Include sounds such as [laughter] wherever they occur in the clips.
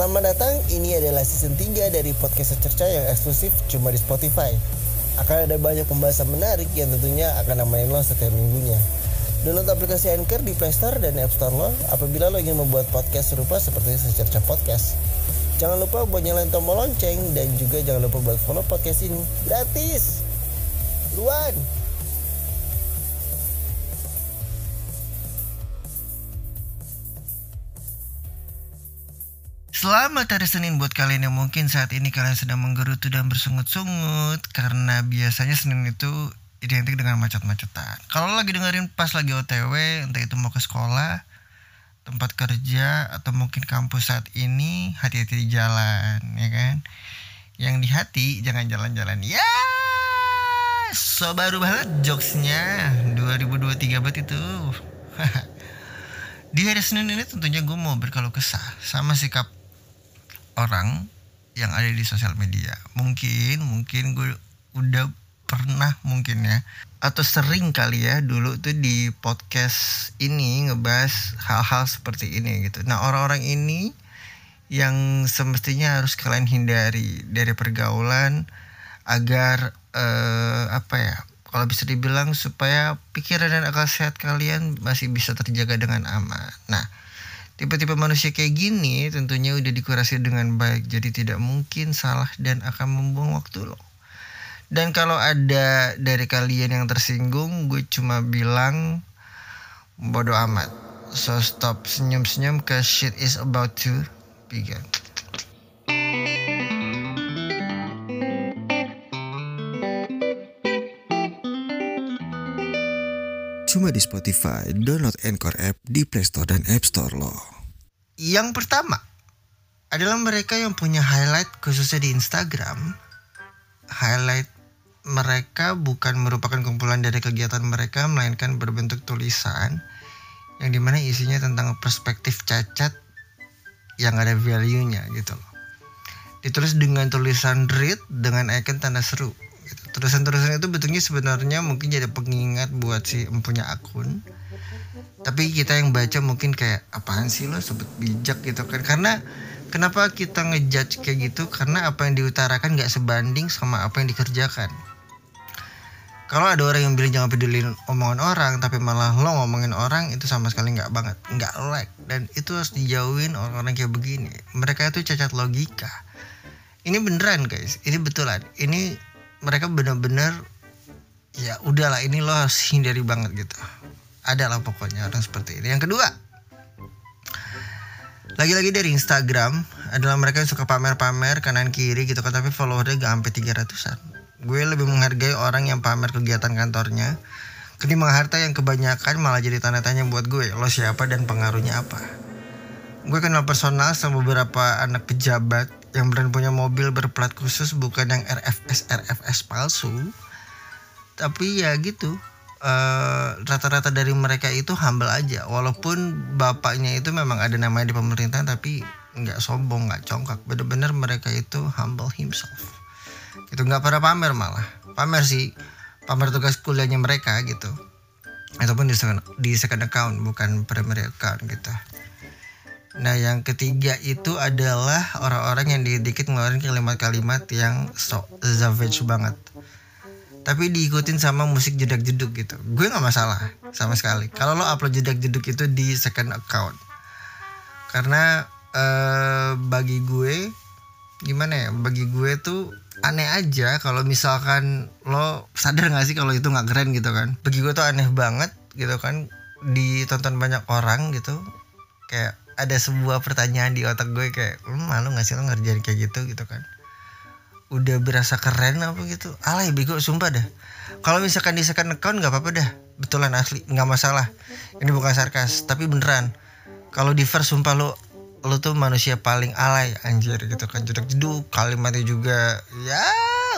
Selamat datang, ini adalah season 3 dari podcast Secerca yang eksklusif cuma di Spotify. Akan ada banyak pembahasan menarik yang tentunya akan nemenin lo setiap minggunya. Download aplikasi Anchor di Play Store dan App Store lo apabila lo ingin membuat podcast serupa seperti Secerca Podcast. Jangan lupa buat nyalain tombol lonceng dan juga jangan lupa buat follow podcast ini. Gratis! Luan! Selamat hari Senin buat kalian yang mungkin saat ini kalian sedang menggerutu dan bersungut-sungut karena biasanya Senin itu identik dengan macet-macetan. Kalau lagi dengerin pas lagi OTW, entah itu mau ke sekolah, tempat kerja atau mungkin kampus saat ini, hati-hati di jalan, ya kan? Yang di hati jangan jalan-jalan. Ya, so baru banget jokesnya 2023 banget itu. [laughs] di hari Senin ini tentunya gue mau berkeluh kesah sama sikap orang yang ada di sosial media. Mungkin mungkin gue udah pernah mungkin ya atau sering kali ya dulu tuh di podcast ini ngebahas hal-hal seperti ini gitu. Nah, orang-orang ini yang semestinya harus kalian hindari dari pergaulan agar eh, apa ya? Kalau bisa dibilang supaya pikiran dan akal sehat kalian masih bisa terjaga dengan aman. Nah, Tipe-tipe manusia kayak gini tentunya udah dikurasi dengan baik jadi tidak mungkin salah dan akan membuang waktu lo. Dan kalau ada dari kalian yang tersinggung, gue cuma bilang bodoh amat. So stop senyum-senyum cause shit is about to begin. Cuma di Spotify, download Anchor app di Play Store dan App Store lo. Yang pertama adalah mereka yang punya highlight khususnya di Instagram. Highlight mereka bukan merupakan kumpulan dari kegiatan mereka melainkan berbentuk tulisan yang di mana isinya tentang perspektif cacat yang ada value-nya gitu loh. Ditulis dengan tulisan read dengan icon tanda seru Tulisan-tulisan itu bentuknya sebenarnya mungkin jadi pengingat buat si empunya akun. Tapi kita yang baca mungkin kayak apaan sih lo sebut bijak gitu kan. Karena kenapa kita ngejudge kayak gitu? Karena apa yang diutarakan gak sebanding sama apa yang dikerjakan. Kalau ada orang yang bilang jangan pedulin omongan orang, tapi malah lo ngomongin orang itu sama sekali nggak banget, nggak like, dan itu harus dijauhin orang-orang kayak begini. Mereka itu cacat logika. Ini beneran guys, ini betulan. Ini mereka bener-bener ya udahlah ini lo harus hindari banget gitu. Ada lah pokoknya orang seperti ini. Yang kedua, lagi-lagi dari Instagram adalah mereka yang suka pamer-pamer kanan kiri gitu kan tapi followernya gak sampai 300an gue lebih menghargai orang yang pamer kegiatan kantornya ketimbang harta yang kebanyakan malah jadi tanda tanya buat gue lo siapa dan pengaruhnya apa gue kenal personal sama beberapa anak pejabat yang berani punya mobil berplat khusus bukan yang RFS RFS palsu. Tapi ya gitu rata rata-rata dari mereka itu humble aja. Walaupun bapaknya itu memang ada namanya di pemerintahan tapi nggak sombong nggak congkak. Bener-bener mereka itu humble himself. Itu nggak pada pamer malah. Pamer sih pamer tugas kuliahnya mereka gitu. Ataupun di second, di second account bukan primary account gitu nah yang ketiga itu adalah orang-orang yang dikit ngeluarin kalimat-kalimat yang so savage banget. Tapi diikutin sama musik jedak jeduk gitu. Gue nggak masalah sama sekali. Kalau lo upload jedak jeduk itu di second account. Karena eh, bagi gue gimana ya bagi gue tuh aneh aja kalau misalkan lo sadar gak sih kalau itu nggak keren gitu kan? Bagi gue tuh aneh banget gitu kan ditonton banyak orang gitu. Kayak ada sebuah pertanyaan di otak gue kayak hmm, malu gak sih lo ngerjain kayak gitu? Gitu kan. Udah berasa keren apa gitu. Alay bego sumpah dah. Kalau misalkan di second account nggak apa-apa dah. Betulan asli nggak masalah. Ini bukan sarkas tapi beneran. Kalau di first sumpah lo lo tuh manusia paling alay anjir gitu kan. Jeduk jeduk kalimatnya juga ya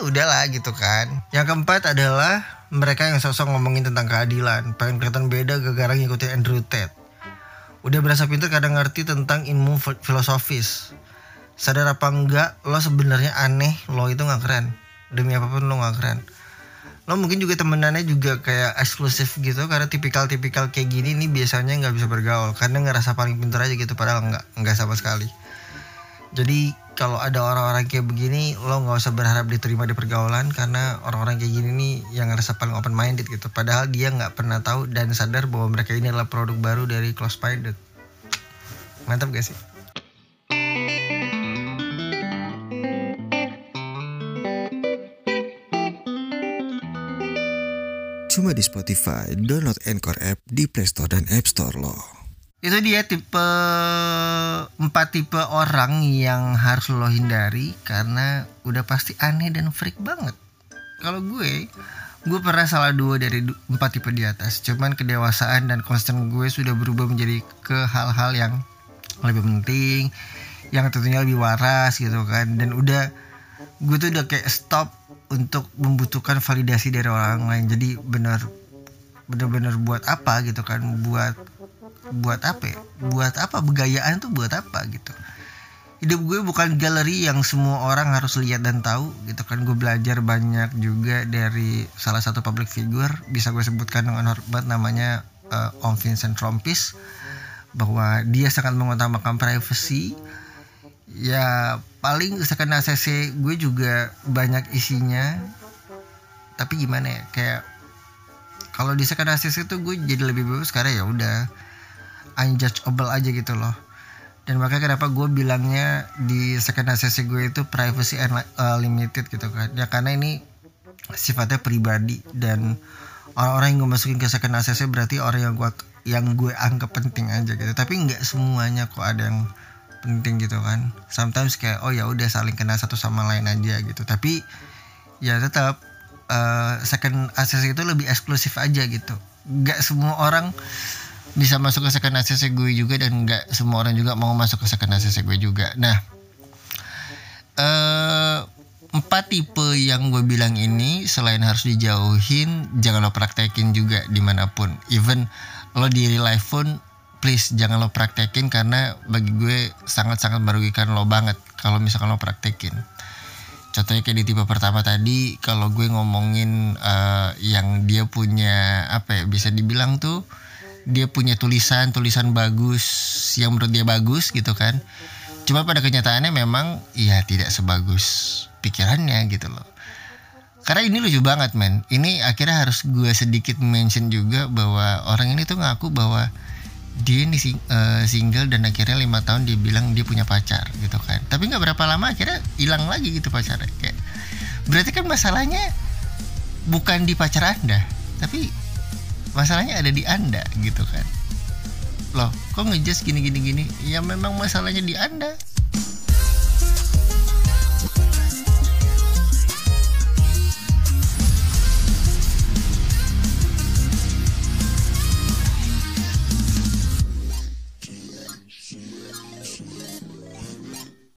udahlah gitu kan. Yang keempat adalah mereka yang sosok ngomongin tentang keadilan. Pengen kelihatan beda gara-gara ngikutin Andrew Tate udah berasa pintar kadang ngerti tentang ilmu filosofis. Sadar apa enggak lo sebenarnya aneh lo itu nggak keren. Demi apa pun lo nggak keren. Lo mungkin juga temenannya juga kayak eksklusif gitu karena tipikal-tipikal kayak gini nih biasanya nggak bisa bergaul. Karena ngerasa paling pintar aja gitu padahal nggak nggak sama sekali jadi kalau ada orang-orang kayak begini lo nggak usah berharap diterima di pergaulan karena orang-orang kayak gini nih yang ngerasa paling open minded gitu. Padahal dia nggak pernah tahu dan sadar bahwa mereka ini adalah produk baru dari close minded. Mantap gak sih? Cuma di Spotify, download Anchor app di Play Store dan App Store loh. Itu dia tipe empat tipe orang yang harus lo hindari karena udah pasti aneh dan freak banget. Kalau gue gue pernah salah dua dari empat tipe di atas. Cuman kedewasaan dan concern gue sudah berubah menjadi ke hal-hal yang lebih penting yang tentunya lebih waras gitu kan. Dan udah gue tuh udah kayak stop untuk membutuhkan validasi dari orang lain. Jadi bener bener-bener buat apa gitu kan? Buat buat apa ya? buat apa? Begayaan tuh buat apa gitu? Hidup gue bukan galeri yang semua orang harus lihat dan tahu gitu kan. Gue belajar banyak juga dari salah satu public figure bisa gue sebutkan dengan hormat namanya eh, Om Vincent Trompis bahwa dia sangat mengutamakan privacy. Ya paling second ACC gue juga banyak isinya. Tapi gimana ya kayak kalau di second ACC itu gue jadi lebih bebas karena ya udah unjudgeable aja gitu loh. Dan makanya kenapa gue bilangnya di second ACC gue itu privacy and uh, limited gitu kan. Ya karena ini sifatnya pribadi dan orang-orang yang gue masukin ke second ACC berarti orang yang gue yang gue anggap penting aja gitu. Tapi nggak semuanya kok ada yang penting gitu kan. Sometimes kayak oh ya udah saling kenal satu sama lain aja gitu. Tapi ya tetap uh, second ACC itu lebih eksklusif aja gitu. Nggak semua orang bisa masuk ke second ACC gue juga dan nggak semua orang juga mau masuk ke second ACC gue juga. Nah eh empat tipe yang gue bilang ini selain harus dijauhin jangan lo praktekin juga di mana pun. Even lo di real life pun please jangan lo praktekin karena bagi gue sangat-sangat merugikan lo banget kalau misalkan lo praktekin. Contohnya kayak di tipe pertama tadi kalau gue ngomongin eh, yang dia punya apa ya bisa dibilang tuh dia punya tulisan tulisan bagus yang menurut dia bagus gitu kan. Cuma pada kenyataannya memang ya tidak sebagus pikirannya gitu loh. Karena ini lucu banget men. Ini akhirnya harus gue sedikit mention juga bahwa orang ini tuh ngaku bahwa dia ini sing- eh, single dan akhirnya lima tahun dia bilang dia punya pacar gitu kan. Tapi nggak berapa lama akhirnya hilang lagi gitu pacarnya. Kayak berarti kan masalahnya bukan di pacar anda tapi masalahnya ada di anda gitu kan? Loh kok ngejudge gini gini gini? Ya memang masalahnya di anda